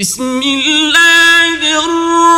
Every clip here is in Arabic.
بسم الله الرحمن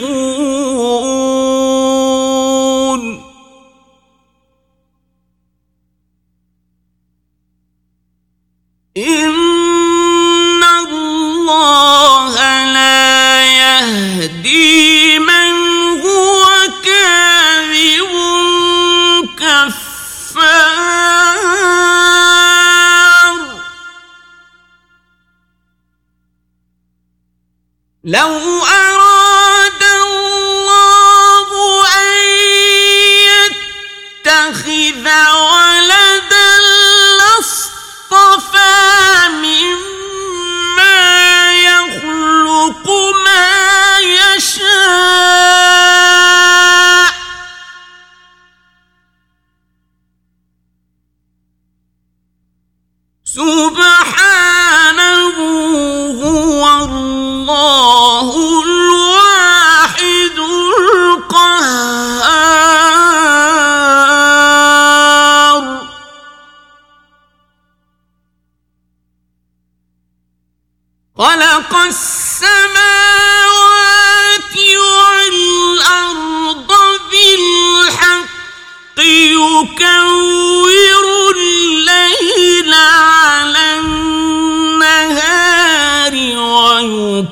يَعْصُونَ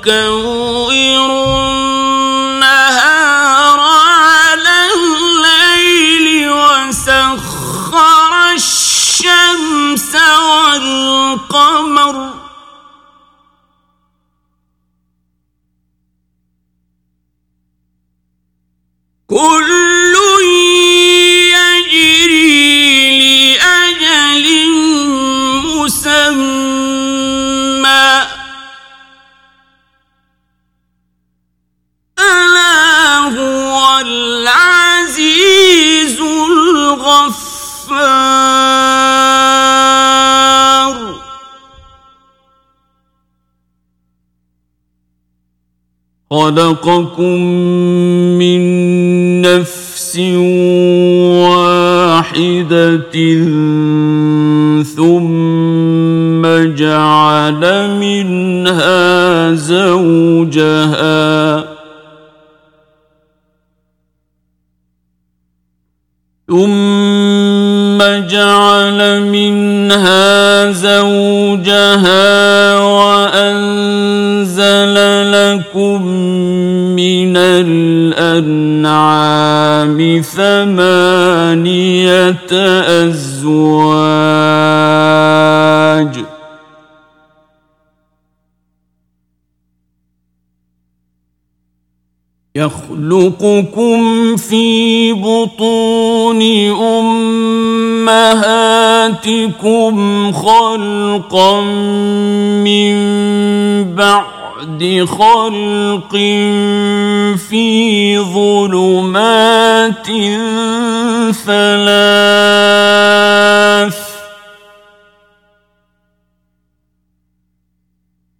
كوير خلقكم من نفس واحدة ثم جعل منها زوجها بثمانية أزواج. يخلقكم في بطون أمهاتكم خلقا من بعد خلق في ظلمات ثلاث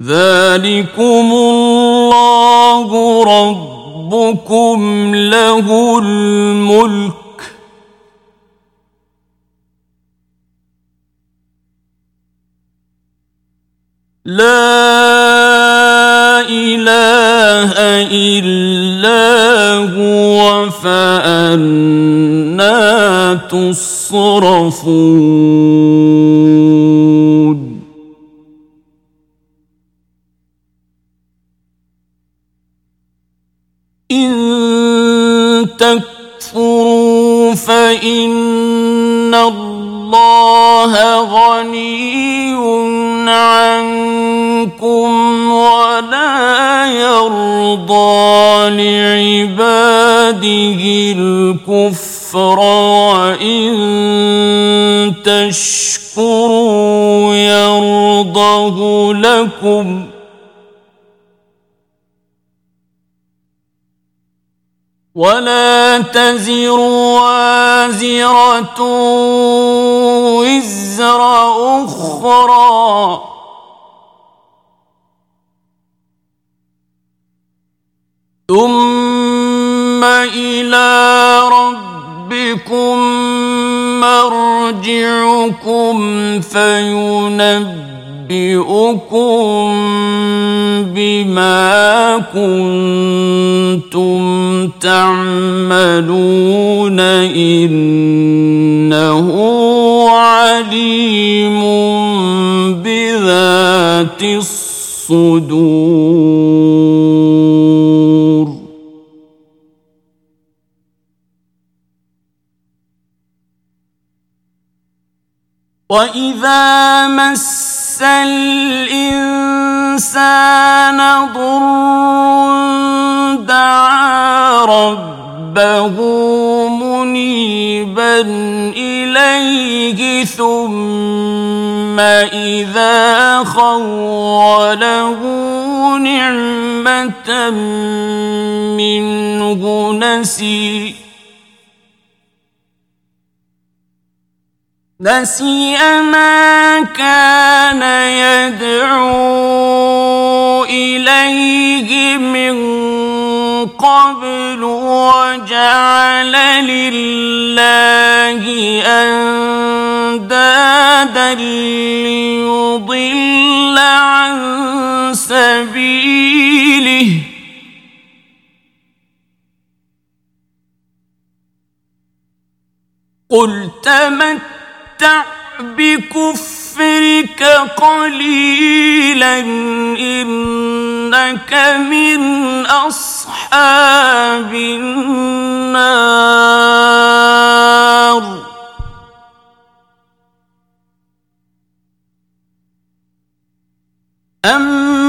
ذلكم الله ربكم له الملك هو فأنا تصرفون الكفر وإن تشكروا يرضه لكم ۖ ولا تزر وازرة وزر أخرى ثم إلى ربكم مرجعكم فينبئ أنبئكم بما كنتم تعملون إنه عليم بذات الصدور. وإذا مس الإنسان ضر دعا ربه منيبا إليه ثم إذا خوله نعمة منه نسي نسي ما كان يدعو إليه من قبل وجعل لله أندادا ليضل عن سبيله. قل تمت بكفرك قليلا إنك من أصحاب النار. أمن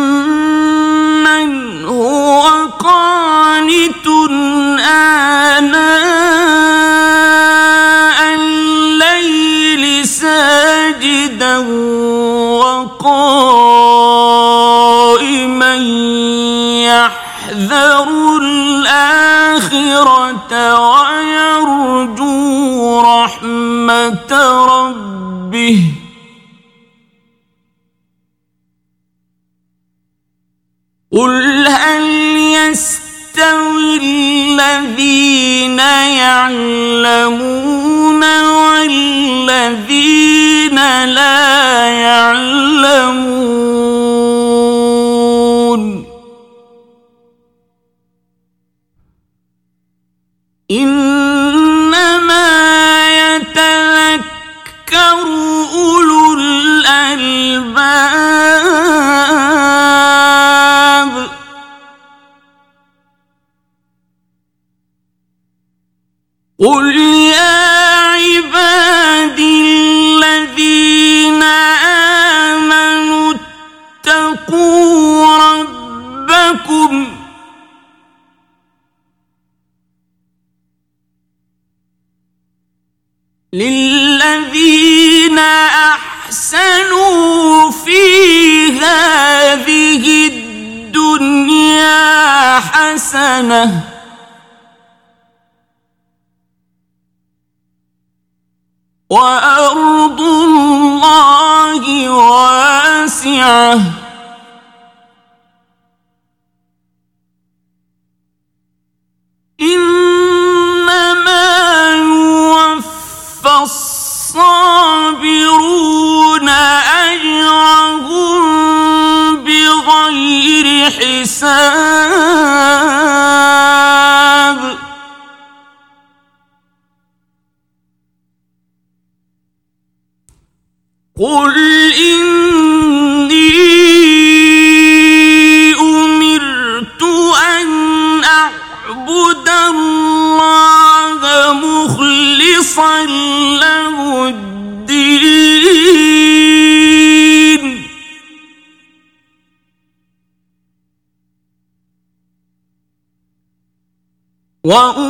wow.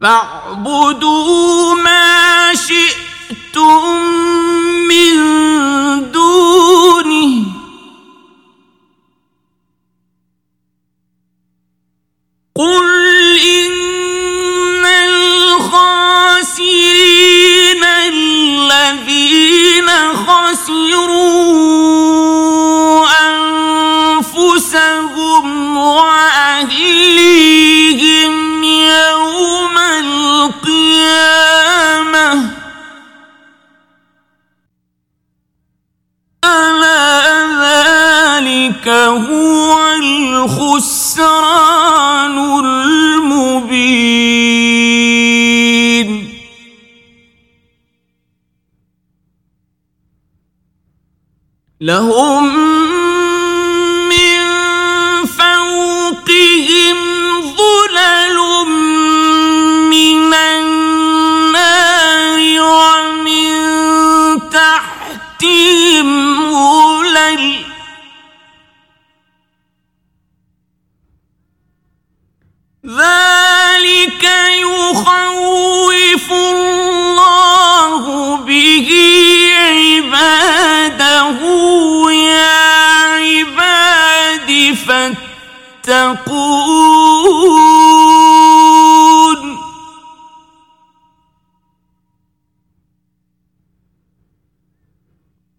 فاعبدوا ما شئتم من دونه. قل إن الخاسرين الذين خسروا أنفسهم وأهلهم القيامة. ألا ذلك هو الخسران المبين. لهم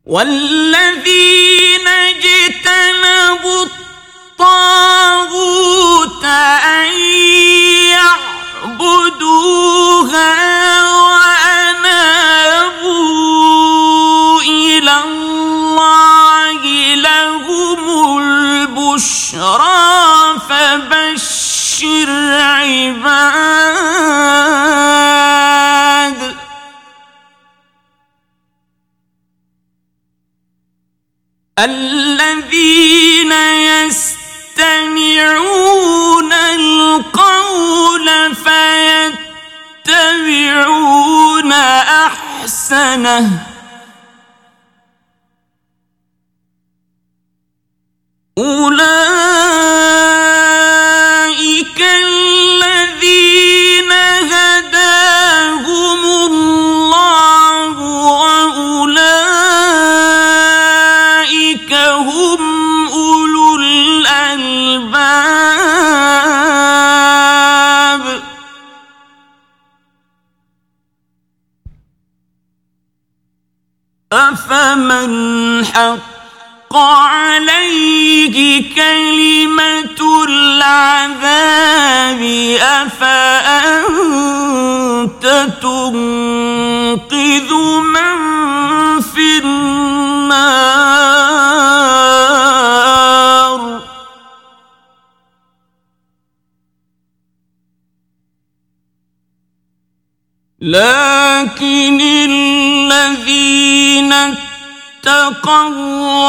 والذي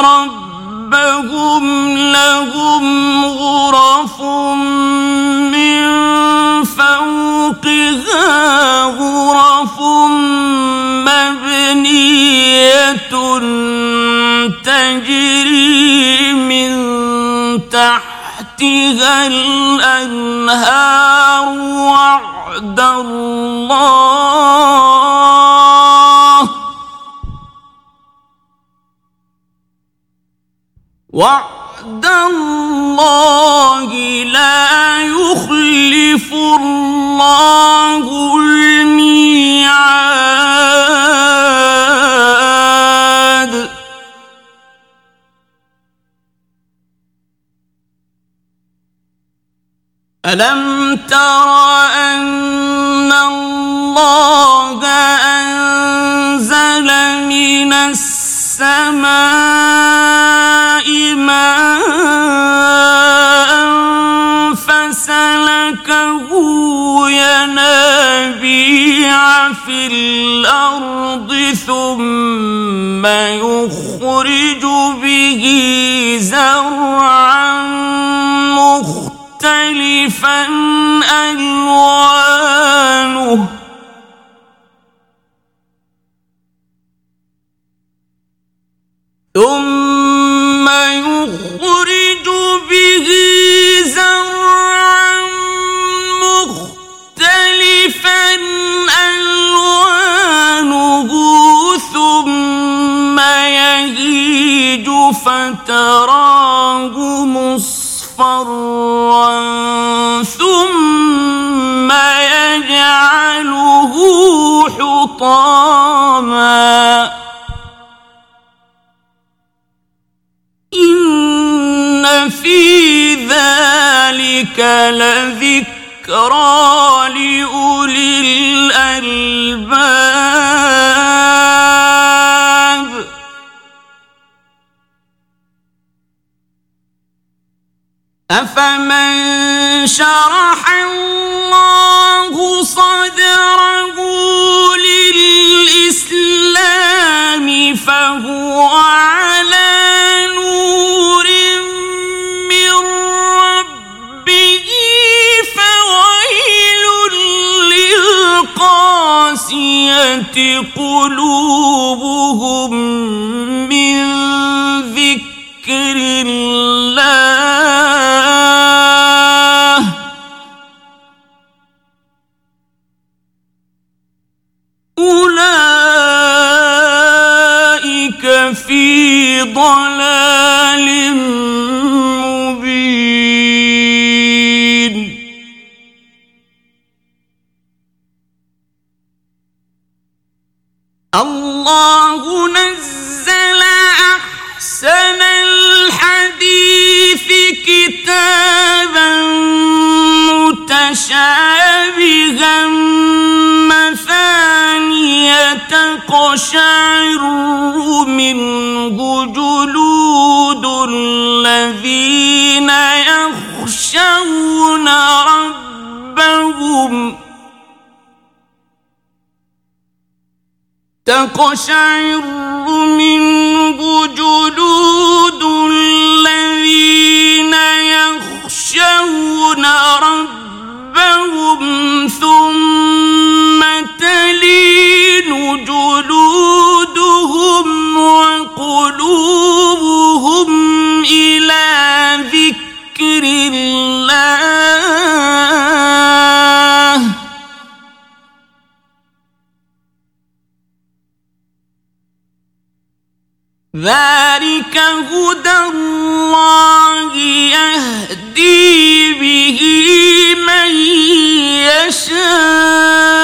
ربهم لهم غرف من فوقها غرف مبنية تجري من تحتها الأنهار وعد الله. وعد الله لا يخلف الله الميعاد. ألم تر أن الله أنزل من السماء ماء فسلكه ينابيع في الأرض ثم يخرج به زرعا مختلفا ألوانه ثم يخرج به زرعا مختلفا ألوانه ثم يهيج فتراه مصفرا ثم يجعله حطاما. في ذلك لذكرى لأولي الألباب أفمن شرح الله صدره للإسلام فهو على للقاسية قلوبهم من ذكر الله الله نزل أحسن الحديث كتابا متشابها مثانية تقشعر منه جلود الذين يخشون ربهم تقشعر منه جلود الذين يخشون ربهم ثم تلين جلودهم وقلوبهم إلى ذكر الله. ذلك هدى الله يهدي به من يشاء.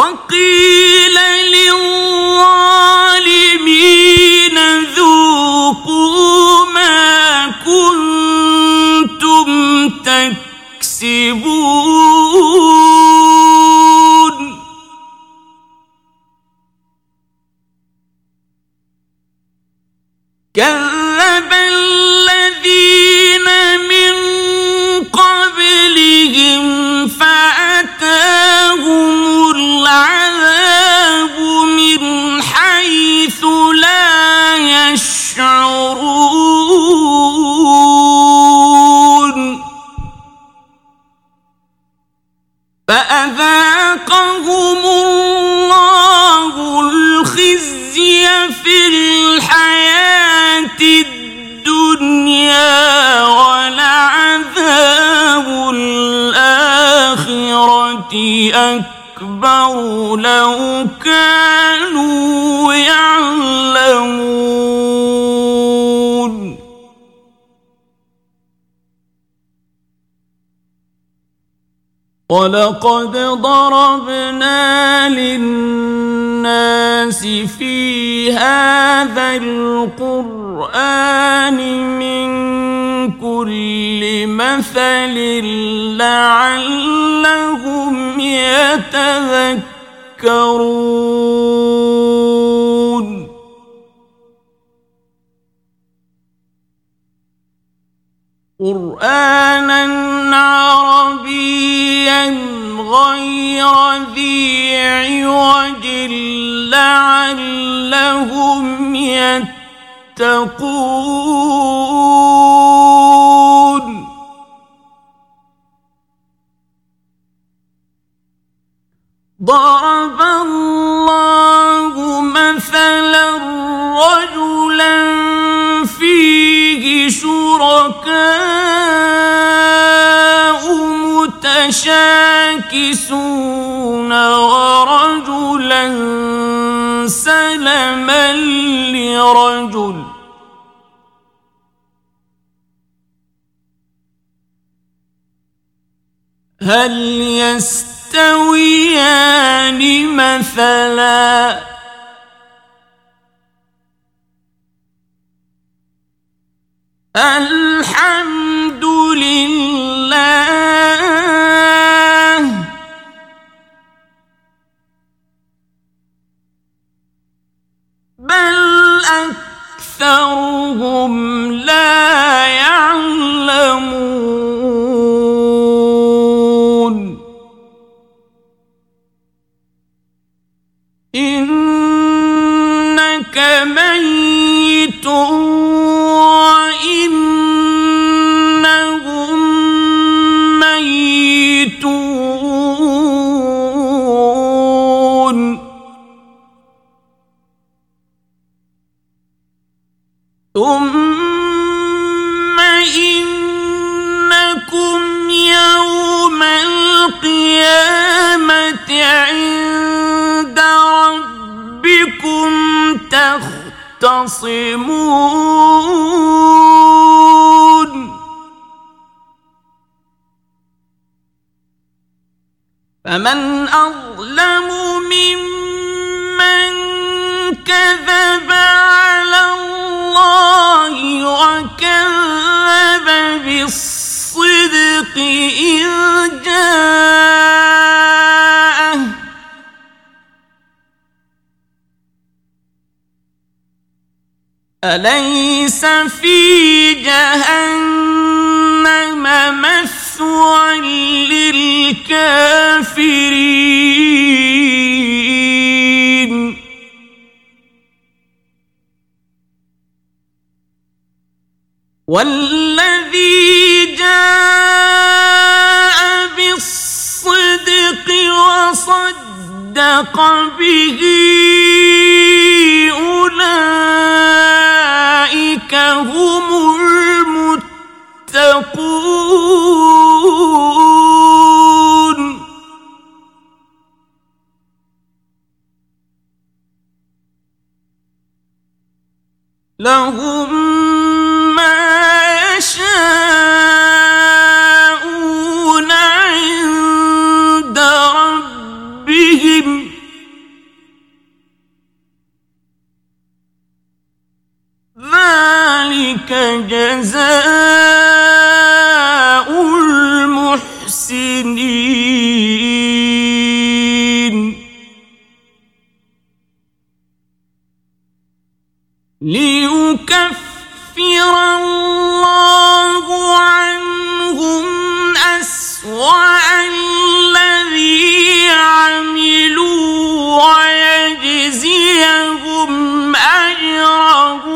وقيل ولقد ضربنا للناس في هذا القرآن من كل مثل لعلهم يتذكرون. قرانا عربيا غير ذي عوج لعلهم يتقون. ضرب الله مثلا رجلا فيه شركاء متشاكسون ورجلا سلما لرجل. هل يستويان مثلا؟ الحمد لله. بل أكثرهم لا يعلمون. إنك ميت ثم إنكم يوم القيامة عند ربكم تختصمون. فمن أظلم وكذب بالصدق إذ جاءه. أليس في جهنم مثوى للكافرين؟ والذي جاء بالصدق وصدق به أولئك هم المتقون. لهم ليكفر الله عنهم أسوأ الذي عملوا ويجزيهم أجرهم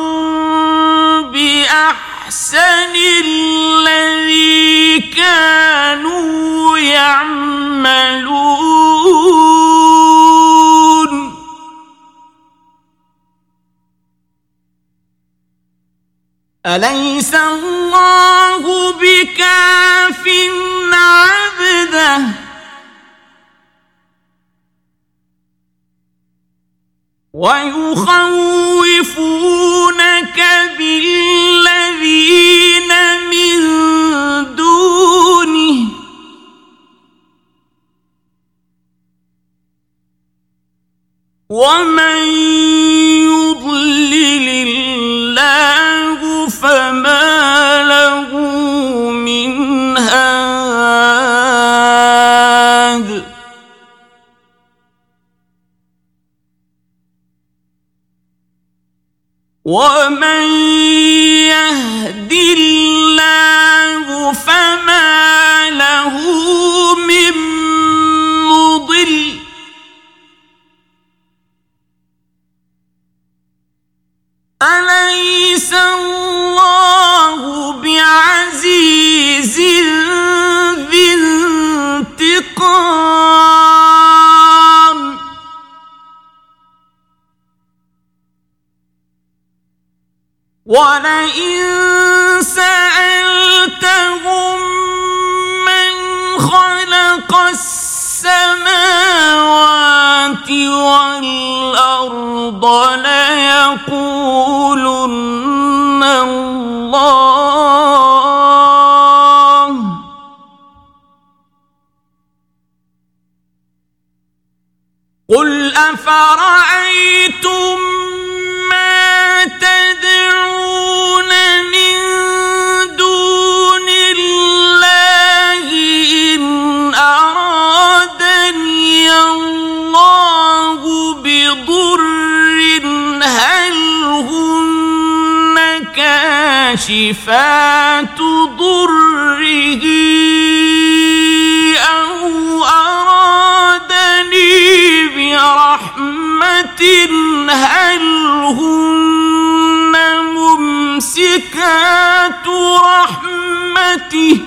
بأحسن الذي كانوا يعملون. أليس الله بكاف عبده؟ ويخوفونك بالذين من دونه. ومن ومن يهد ولئن سألتهم من خلق السماوات والأرض ليقولن الله. قل أفرأيتم كاشفات ضره أو أرادني برحمة هل هن ممسكات رحمته؟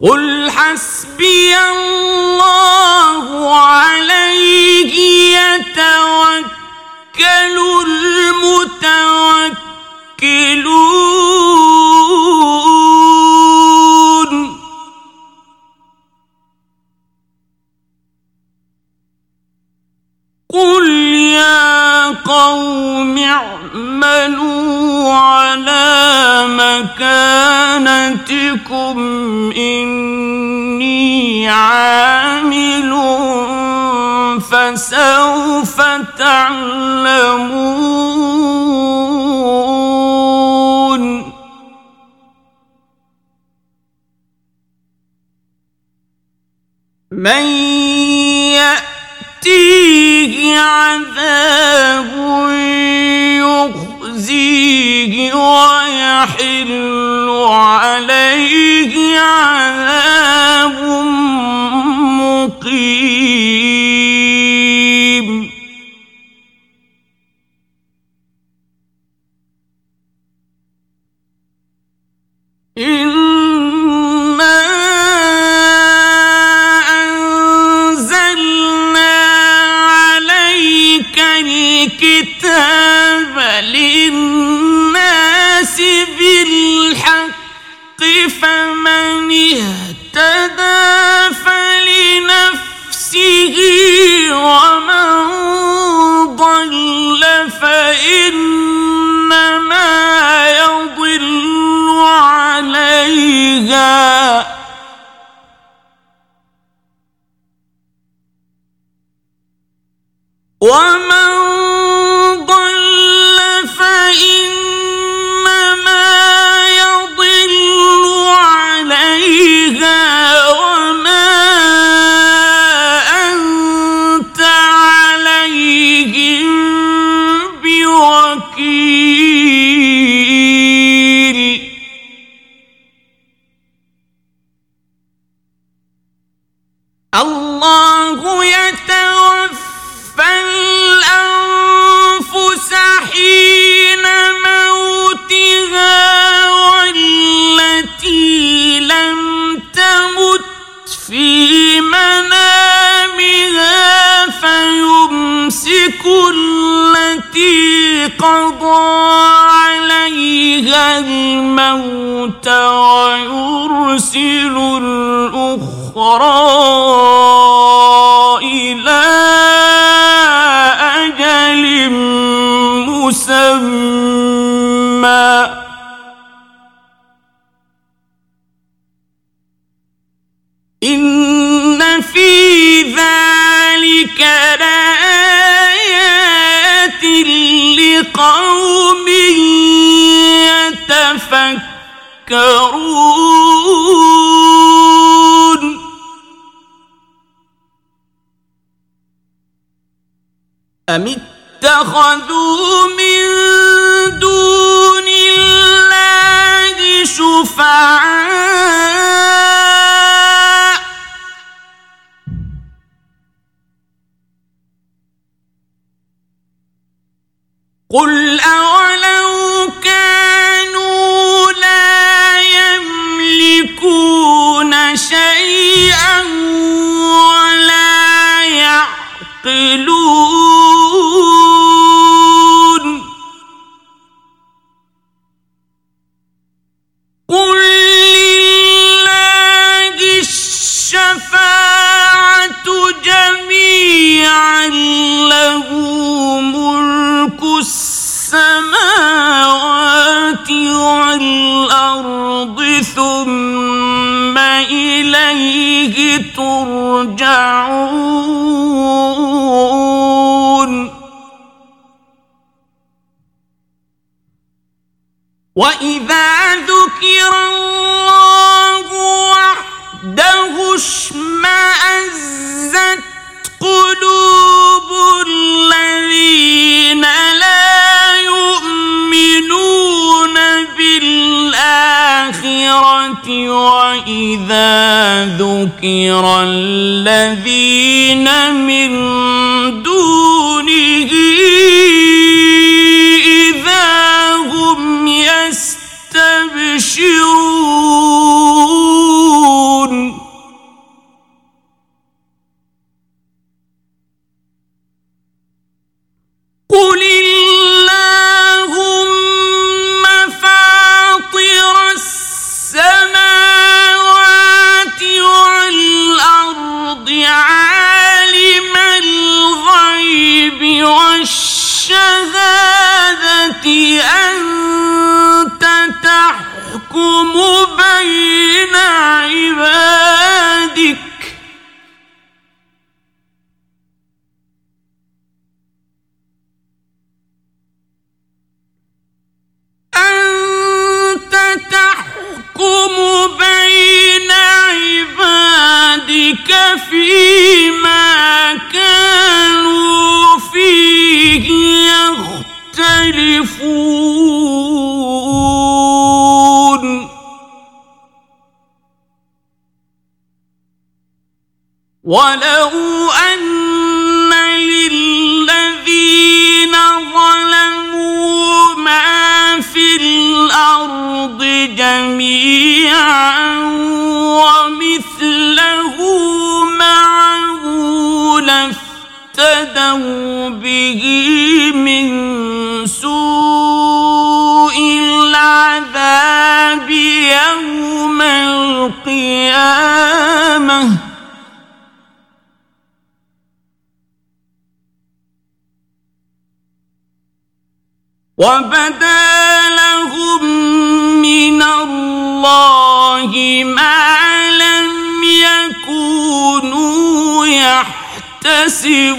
قل حسبي الله عليه يتوكل المتوكلون. قل يا قوم اعملوا على مكانتكم إني فسوف تعلمون. من يأتيه عذاب يخزيه ويحل عليه عذاب مقيم. إن فيها ومن الله يتوفى الأنفس حين موتها والتي لم تمت في منامها فيمسك التي قضى عليها الموت ويرسل الأخرى أخرى إلى أجل مسمى. إن في ذلك لآيات لقوم يتفكرون. أم اتخذوا من دون الله شفعاء؟ قل أولو كانوا لا يملكون شيئا ترجعون وإذا ذكر الله وحده اشمأزت قلوب الذين لا يؤمنون بالآخرة وإذا ذكر الذين من دونه إذا هم يستبشرون قل اللهم فاطر السماوات والارض عالم الغيب والشهاده انت تحكم بين عباد ولو أن للذين ظلموا ما في الأرض جميعا ومثله معه لافتدوا به من سوء العذاب يوم القيامة وبدا لهم من الله ما لم يكونوا يحتسبون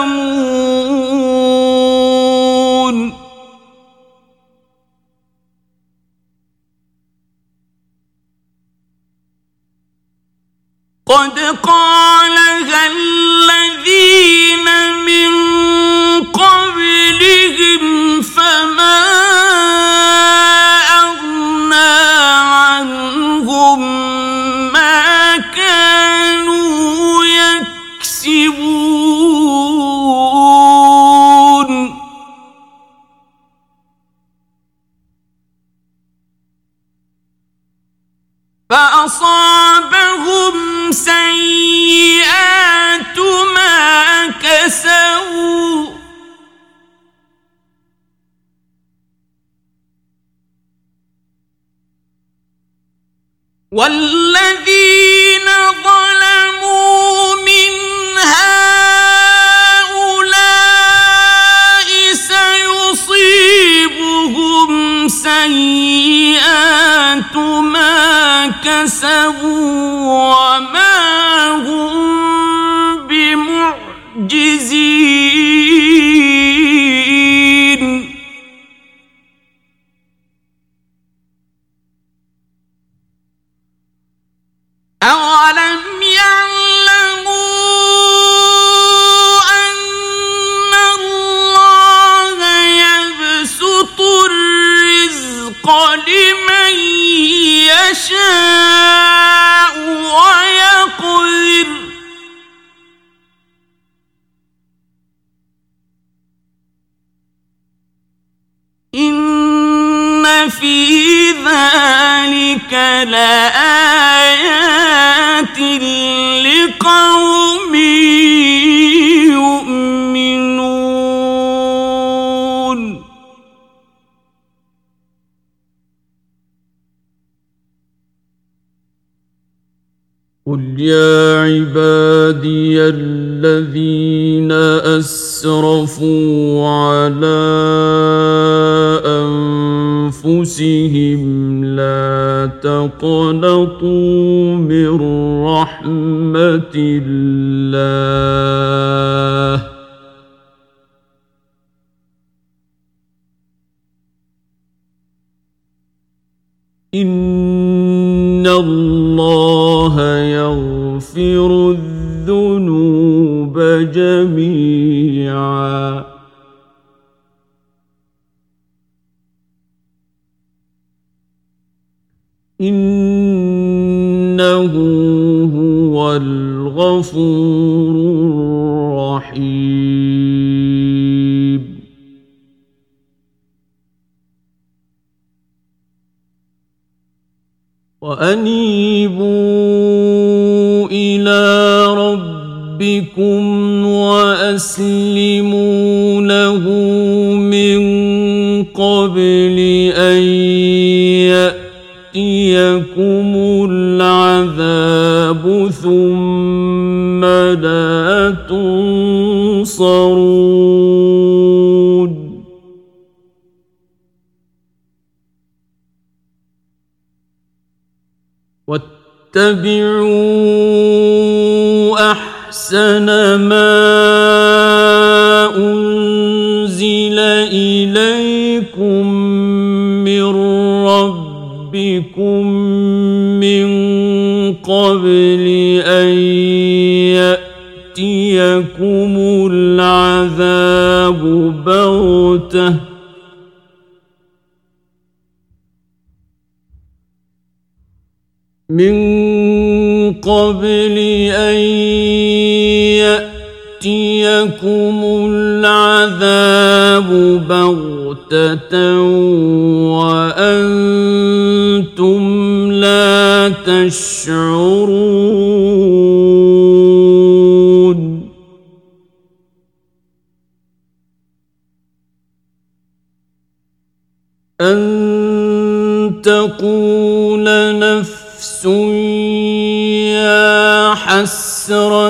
يعلمون والذين ظلموا من هؤلاء سيصيبهم سيئات ما كسبوا وما هم لآيات لقوم يؤمنون. قل يا عبادي الذين اسرفوا على تقنطوا من رحمه الله إن الله يغفر الذنوب جميعا واتبعوا أحسن ما أنزل إليكم من ربكم من قبل أن يأتيكم العذاب بغتة من قبل أن يأتيكم العذاب بغتة وأنتم لا تشعرون. أن تقول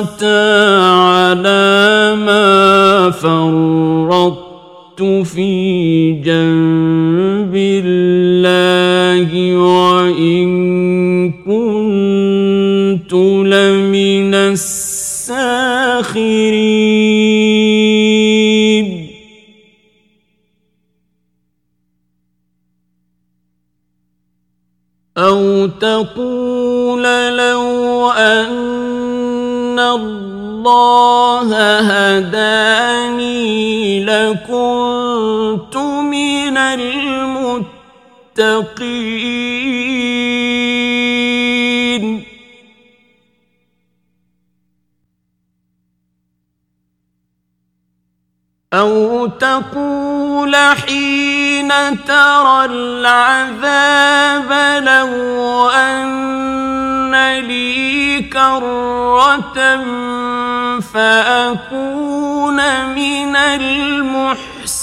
على ما فرطت في جنب الله وإن كنت لمن الساخرين أو تقول هداني لكنت من المتقين. أو تقول حين ترى العذاب لو أن لي كرة فأكون من المحسنين.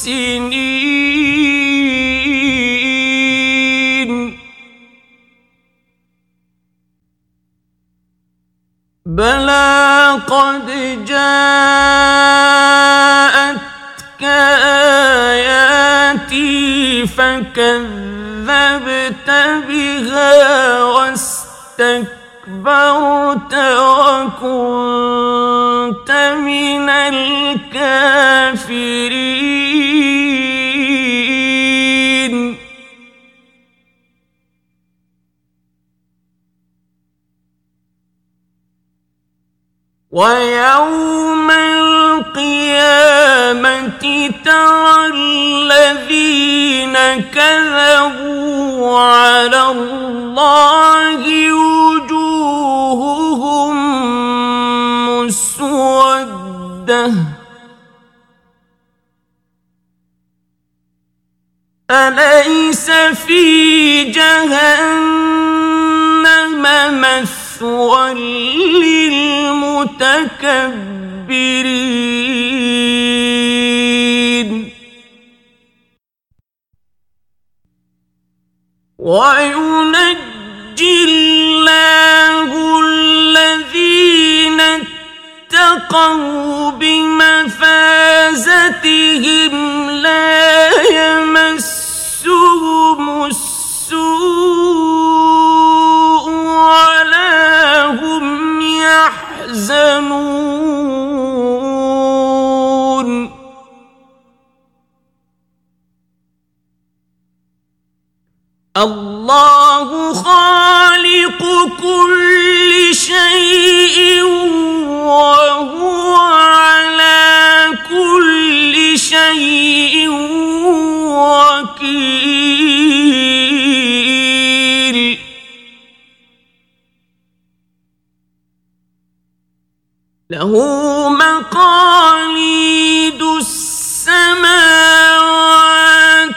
بلى قد جاءتك آياتي فكذبت بها واستكبرت اسْتَكْبَرْتَ وَكُنْتَ مِنَ الْكَافِرِينَ. وَيَوْمَ الْقِيَامَةِ تَرَى الَّذِينَ كَذَبُوا عَلَى اللَّهِ وُجُوهُهُم مُّسْوَدَّةٌ. أَلَيْسَ فِي جَهَنَّمَ مَثْوًى لِّلْمُتَكَبِّرِينَ؟ وينجي الله الذين اتقوا بمفازتهم لا يمسهم السوء ولا هم يحزنون الله خالق كل شيء وهو على كل شيء وكيل. له مقاليد السماوات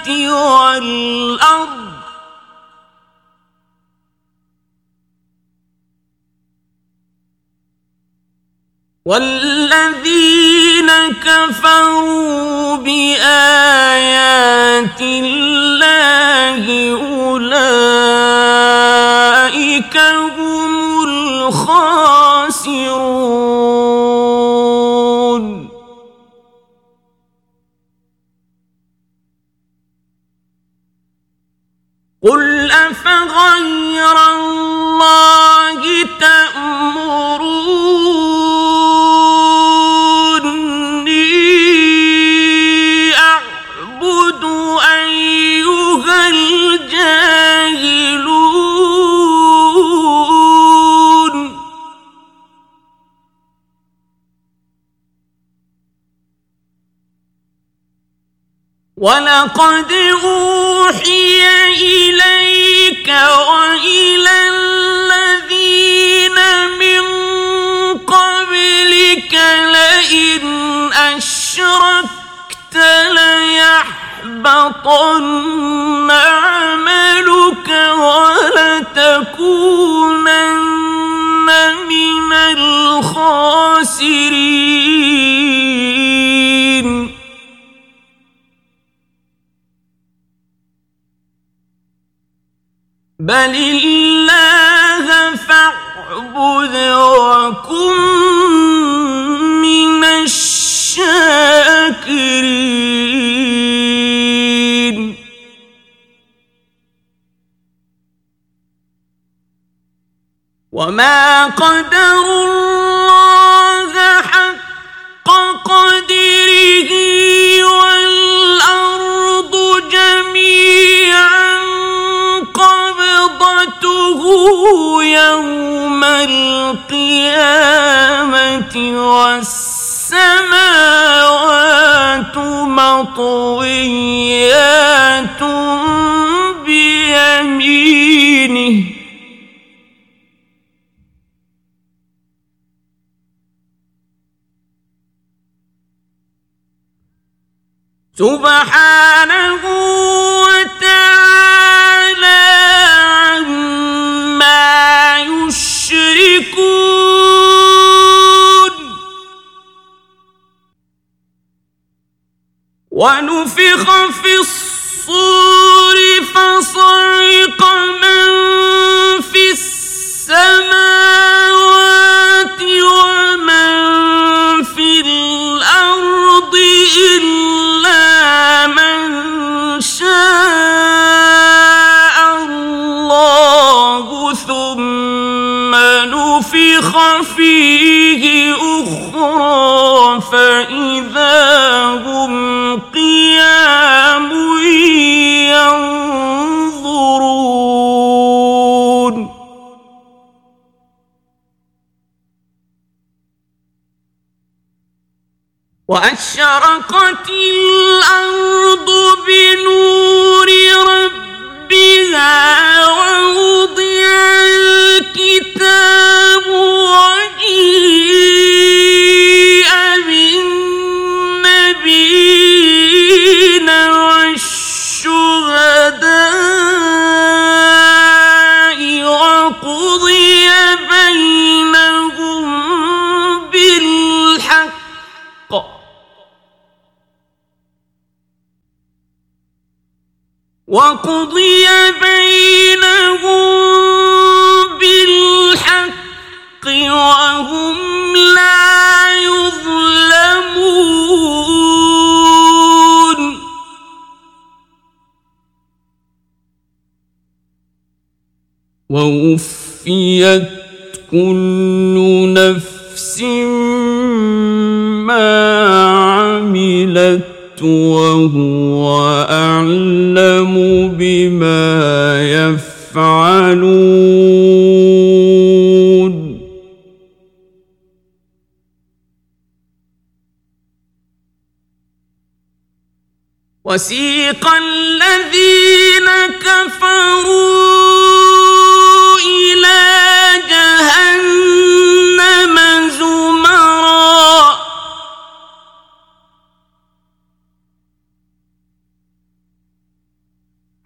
والأرض والذين كفروا بآيات الله أولئك هم الخاسرون. قل أفغير الله ولقد أوحي إليك وإلى الذين من قبلك لئن أشركت ليحبطن عملك ولتكونن من الخاسرين. بل الله فاعبد وكن من الشاكرين وما الله يوم القيامة والسماوات مطويات بيمينه سبحانه وتعالى يشركون. ونفخ في الصور فصعق من في السماوات ومن في الأرض إلا من شاء. فيه أخرى فإذا هم قيام ينظرون. وأشرقت الأرض بنور ربها ووضع الكتاب وقضي بينهم بالحق وهم لا يظلمون. ووفيت كل نفس ما عملت وهو أعلم بما يفعلون. وسيق الذين كفروا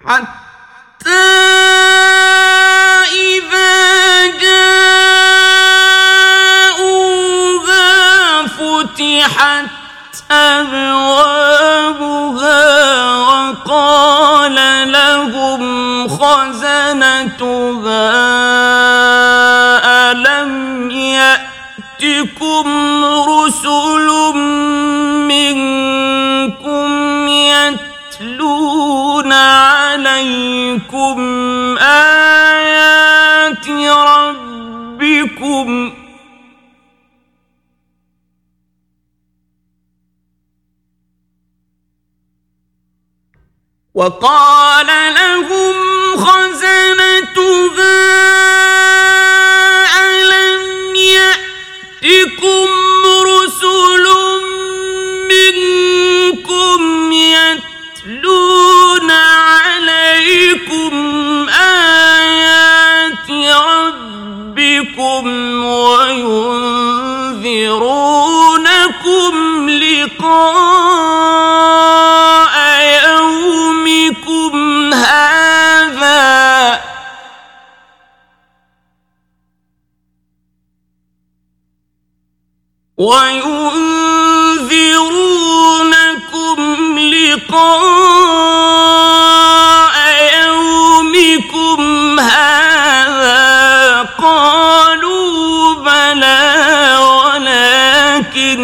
حتى إذا جاءوها فتحت أبوابها وقال لهم خزنتها ألم يأتكم رسل وقال لهم خزنتها وينذرونكم لقاء يومكم هذا قالوا بلى ولكن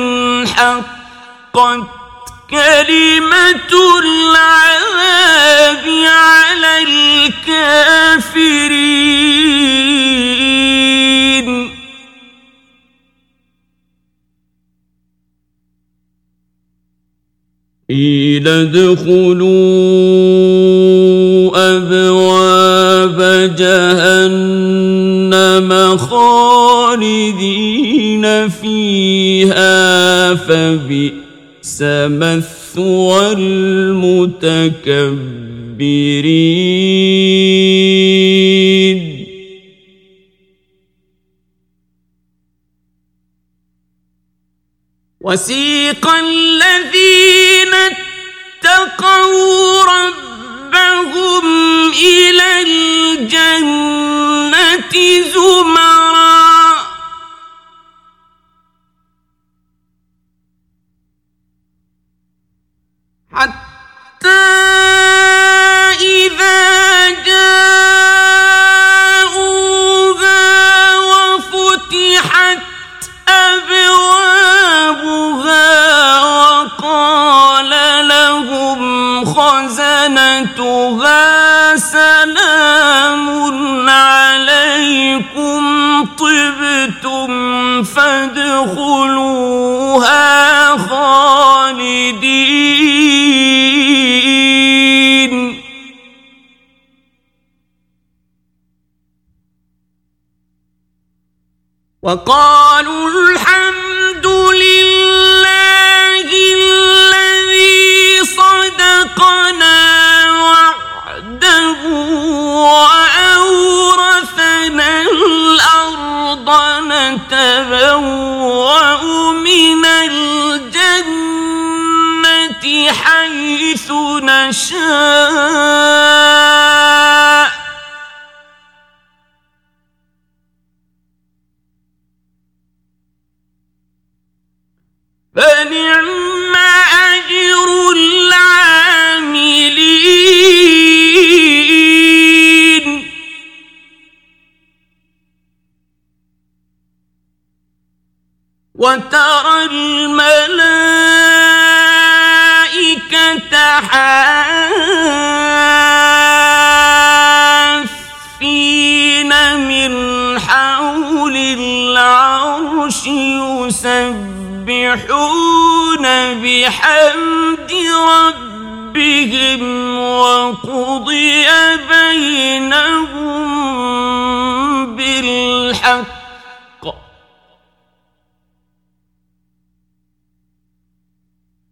حقت كلمة العذاب على الكافرين. قيل ادخلوا أبواب جهنم خالدين فيها فبئس مثوى المتكبرين. وسيق الذين my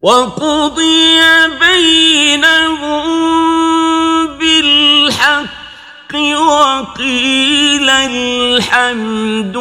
وقضي بينهم بالحق وقيل الحمد